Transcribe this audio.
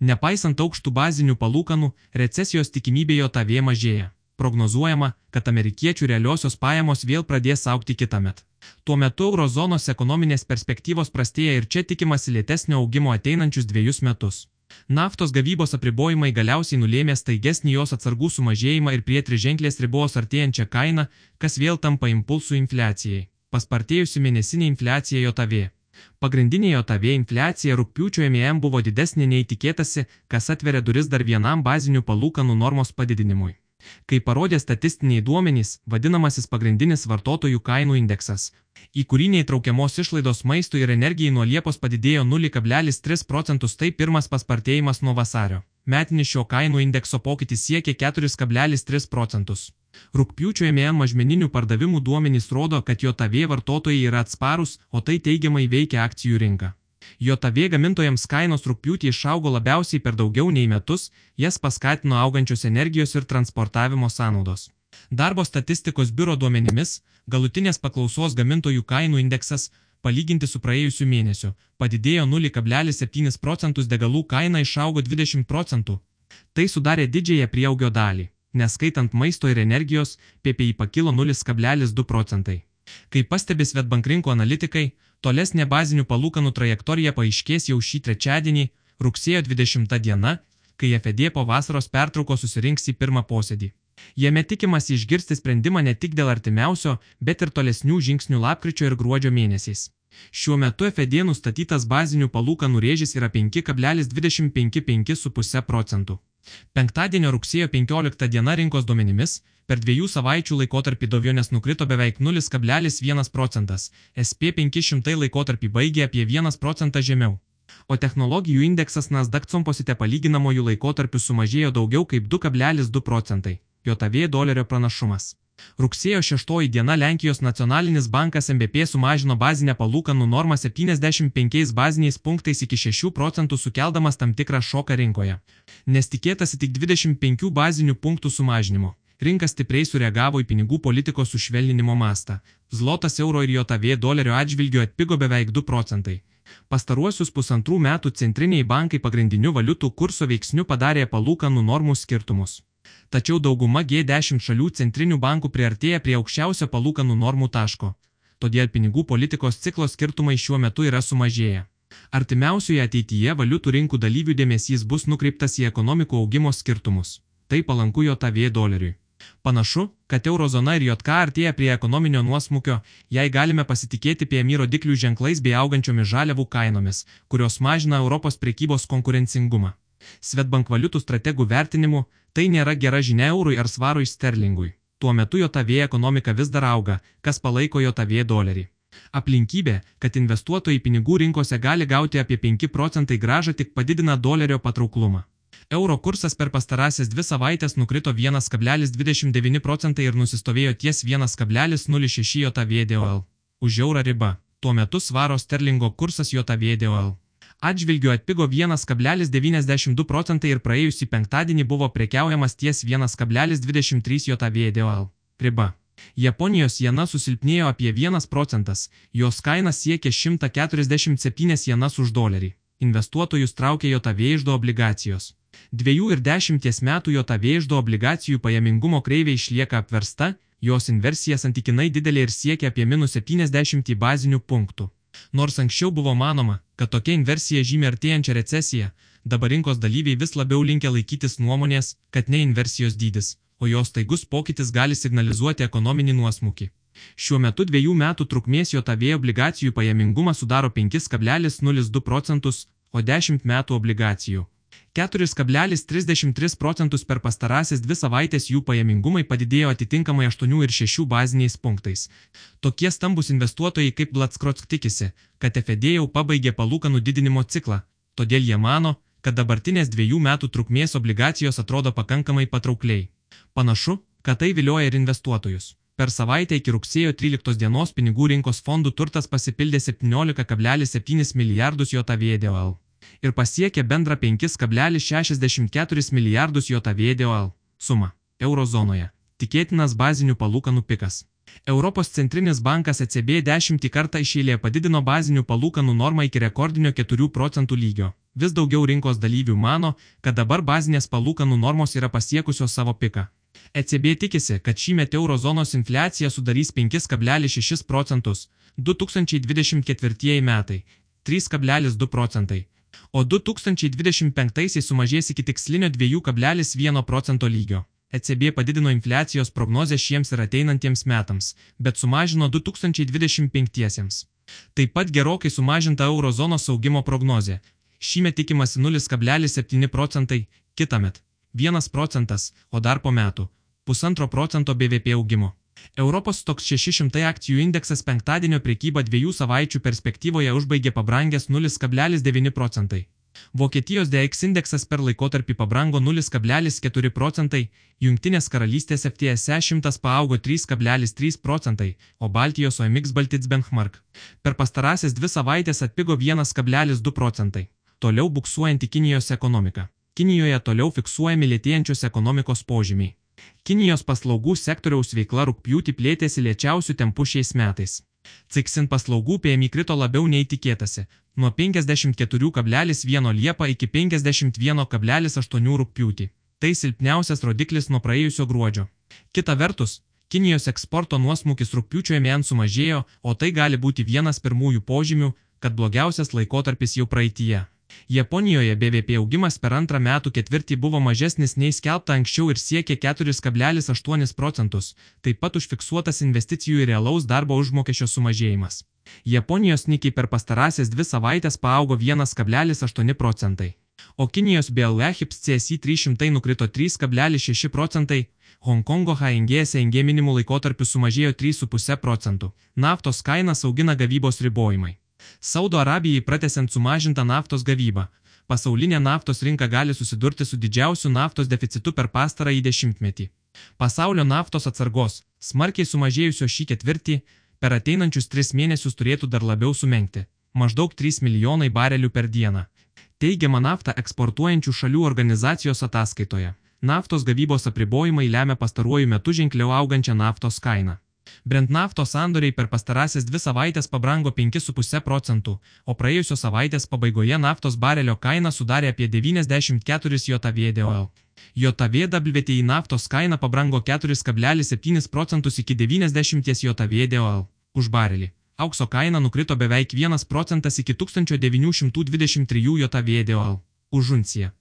Nepaisant aukštų bazinių palūkanų, recesijos tikimybė JOTV mažėja. Prognozuojama, kad amerikiečių realiosios pajamos vėl pradės aukti kitą metą. Tuo metu eurozonos ekonominės perspektyvos prastėja ir čia tikimasi lėtesnio augimo ateinančius dviejus metus. Naftos gavybos apribojimai galiausiai nulėmė staigesnį jos atsargų sumažėjimą ir prie triženklės ribos artėjančią kainą, kas vėl tampa impulsų infliacijai. Paspartėjusi mėnesinė infliacija JOTV. Pagrindinė JOTV infliacija rūpiučio MEM buvo didesnė nei tikėtasi, kas atveria duris dar vienam bazinių palūkanų normos padidinimui. Kaip parodė statistiniai duomenys, vadinamasis pagrindinis vartotojų kainų indeksas, į kurį neįtraukiamos išlaidos maistui ir energijai nuo Liepos padidėjo 0,3 procentus, tai pirmas paspartėjimas nuo vasario. Metinis šio kainų indekso pokytis siekia 4,3 procentus. Rūpiučio EMN mažmeninių pardavimų duomenys rodo, kad JOTV vartotojai yra atsparus, o tai teigiamai veikia akcijų rinką. JOTV gamintojams kainos rūpjūtį išaugo labiausiai per daugiau nei metus, jas paskatino augančios energijos ir transportavimo sąnaudos. Darbo statistikos biuro duomenimis, galutinės paklausos gamintojų kainų indeksas, palyginti su praėjusiu mėnesiu, padidėjo 0,7 procentus degalų kaina išaugo 20 procentų. Tai sudarė didžiąją prieaugio dalį. Neskaitant maisto ir energijos, PPI pakilo 0,2 procentai. Kaip pastebi Svetbank rinkų analitikai, tolesnė bazinių palūkanų trajektorija paaiškės jau šį trečiadienį, rugsėjo 20 diena, kai FED po vasaros pertraukos susirinks į pirmą posėdį. Jame tikimasi išgirsti sprendimą ne tik dėl artimiausio, bet ir tolesnių žingsnių lapkričio ir gruodžio mėnesiais. Šiuo metu FED nustatytas bazinių palūkanų rėžis yra 5,255,5 procentų. Penktadienio rugsėjo 15 diena rinkos duomenimis per dviejų savaičių laikotarpį dovionės nukrito beveik 0,1 procentas, SP 500 laikotarpį baigė apie 1 procentą žemiau. O technologijų indeksas Nasdaq composite palyginamojų laikotarpių sumažėjo daugiau kaip 2,2 procentai. JOTV dolerio pranašumas. Rugsėjo 6 diena Lenkijos nacionalinis bankas MBP sumažino bazinę palūkanų normą 75 baziniais punktais iki 6 procentų sukeldamas tam tikrą šoką rinkoje. Nes tikėtasi tik 25 bazinių punktų sumažinimo rinka stipriai sureagavo į pinigų politikos sušvelninimo mastą. Zlotas euro ir JOTV dolerio atžvilgiu atpigo beveik 2 procentai. Pastaruosius pusantrų metų centriniai bankai pagrindinių valiutų kurso veiksnių padarė palūkanų normų skirtumus. Tačiau dauguma G10 šalių centrinių bankų priartėja prie aukščiausio palūkanų normų taško. Todėl pinigų politikos ciklo skirtumai šiuo metu yra sumažėję. Artimiausioje ateityje valiutų rinkų dalyvių dėmesys bus nukreiptas į ekonomikų augimo skirtumus. Tai palanku JOTV doleriui. Panašu, kad eurozona ir JK artėja prie ekonominio nuosmukio, jei galime pasitikėti PMI rodiklių ženklais bei augančiomis žaliavų kainomis, kurios mažina Europos prekybos konkurencingumą. Svetbank valiutų strategų vertinimu, tai nėra gera žinia eurui ar svarui sterlingui. Tuo metu JOTV ekonomika vis dar auga, kas palaiko JOTV dolerį. Aplinkybė, kad investuotojai pinigų rinkose gali gauti apie 5 procentai gražą tik padidina dolerio patrauklumą. Euro kursas per pastarąsias dvi savaitės nukrito 1,29 procentai ir nusistovėjo ties 1,06 JVDOL. Už eurą riba. Tuo metu svaro sterlingo kursas JVDOL. Atžvilgiu atpigo 1,92 procentai ir praėjusį penktadienį buvo prekiaujamas ties 1,23 JVDOL. Riba. Japonijos jena susilpnėjo apie 1 procentas, jos kaina siekia 147 jenas už dolerį. Investuotojus traukia JOTV išdo obligacijos. Dviejų ir dešimties metų JOTV išdo obligacijų pajamingumo kreivė išlieka apversta, jos inversija santykinai didelė ir siekia apie minus 70 bazinių punktų. Nors anksčiau buvo manoma, kad tokia inversija žymė artėjančią recesiją, dabar rinkos dalyviai vis labiau linkia laikytis nuomonės, kad ne inversijos dydis, o jos taigus pokytis gali signalizuoti ekonominį nuosmukį. Šiuo metu dviejų metų trukmės JOTV obligacijų pajamingumas sudaro 5,02 procentus, o 10 metų obligacijų 4,33 procentus per pastarąsias dvi savaitės jų pajamingumai padidėjo atitinkamai 8 ir 6 baziniais punktais. Tokie stambus investuotojai kaip Blatskrots tikisi, kad FED jau pabaigė palūkanų didinimo ciklą, todėl jie mano, kad dabartinės dviejų metų trukmės obligacijos atrodo pakankamai patraukliai. Panašu, kad tai vilioja ir investuotojus. Per savaitę iki rugsėjo 13 dienos pinigų rinkos fondų turtas pasipildė 17,7 milijardus JVDOL ir pasiekė bendrą 5,64 milijardus JVDOL sumą eurozonoje. Tikėtinas bazinių palūkanų pikas. Europos centrinis bankas ECB dešimtį kartą išėlė padidino bazinių palūkanų normą iki rekordinio 4 procentų lygio. Vis daugiau rinkos dalyvių mano, kad dabar bazinės palūkanų normos yra pasiekusios savo piką. ECB tikisi, kad šį metą eurozonos infliacija sudarys 5,6 procentus 2024 metai 3,2 procentai, o 2025 sumažės iki tikslinio 2,1 procento lygio. ECB padidino infliacijos prognozę šiems ir ateinantiems metams, bet sumažino 2025-iesiems. Taip pat gerokai sumažinta eurozonos augimo prognozė. Šįmet tikimasi 0,7 procentai, kitąmet 1 procentas, o dar po metų 1,5 procento BVP augimo. Europos toks 600 akcijų indeksas penktadienio priekybą dviejų savaičių perspektyvoje užbaigė pabrangęs 0,9 procentai. Vokietijos DX indeksas per laikotarpį pabrango 0,4 procentai, Junktinės karalystės FTSE 100 paaugo 3,3 procentai, o Baltijos OMX Baltits Benchmark per pastarąsias dvi savaitės atpigo 1,2 procentai. Toliau buksuojanti Kinijos ekonomika. Kinijoje toliau fiksuojami lėtėjančios ekonomikos požymiai. Kinijos paslaugų sektoriaus veikla rūpjūtį plėtėsi lėčiausių tempų šiais metais. Ciksin paslaugų PMI krito labiau nei tikėtasi - nuo 54,1 Liepą iki 51,8 rūpjūtį. Tai silpniausias rodiklis nuo praėjusio gruodžio. Kita vertus, Kinijos eksporto nuosmukis rūpjūčio mėn sumažėjo, o tai gali būti vienas pirmųjų požymių, kad blogiausias laikotarpis jau praeitie. Japonijoje BVP augimas per antrą metų ketvirtį buvo mažesnis nei skelbta anksčiau ir siekė 4,8 procentus, taip pat užfiksuotas investicijų ir realaus darbo užmokesčio sumažėjimas. Japonijos nikiai per pastarąsias dvi savaitės paaugo 1,8 procentai. O Kinijos BLE HIPS CSI 300 nukrito 3,6 procentai, Hongkongo HNG SNG minimų laikotarpiu sumažėjo 3,5 procentų. Naftos kainas augina gavybos ribojimai. Saudo Arabijai pratesiant sumažintą naftos gavybą, pasaulinė naftos rinka gali susidurti su didžiausiu naftos deficitu per pastarąjį dešimtmetį. Pasaulio naftos atsargos, smarkiai sumažėjusio šį ketvirtį, per ateinančius tris mėnesius turėtų dar labiau sumenkti - maždaug 3 milijonai barelių per dieną. Teigiama naftą eksportuojančių šalių organizacijos ataskaitoje. Naftos gavybos apribojimai lemia pastaruoju metu ženkliau augančią naftos kainą. Brent naftos sandoriai per pastarąsias dvi savaitės pabrango 5,5 procentų, o praėjusios savaitės pabaigoje naftos barelio kaina sudarė apie 94 JVDOL. JVWTI naftos kaina pabrango 4,7 procentus iki 90 JVDOL už barelį. Aukso kaina nukrito beveik 1 procentas iki 1923 JVDOL už unciją.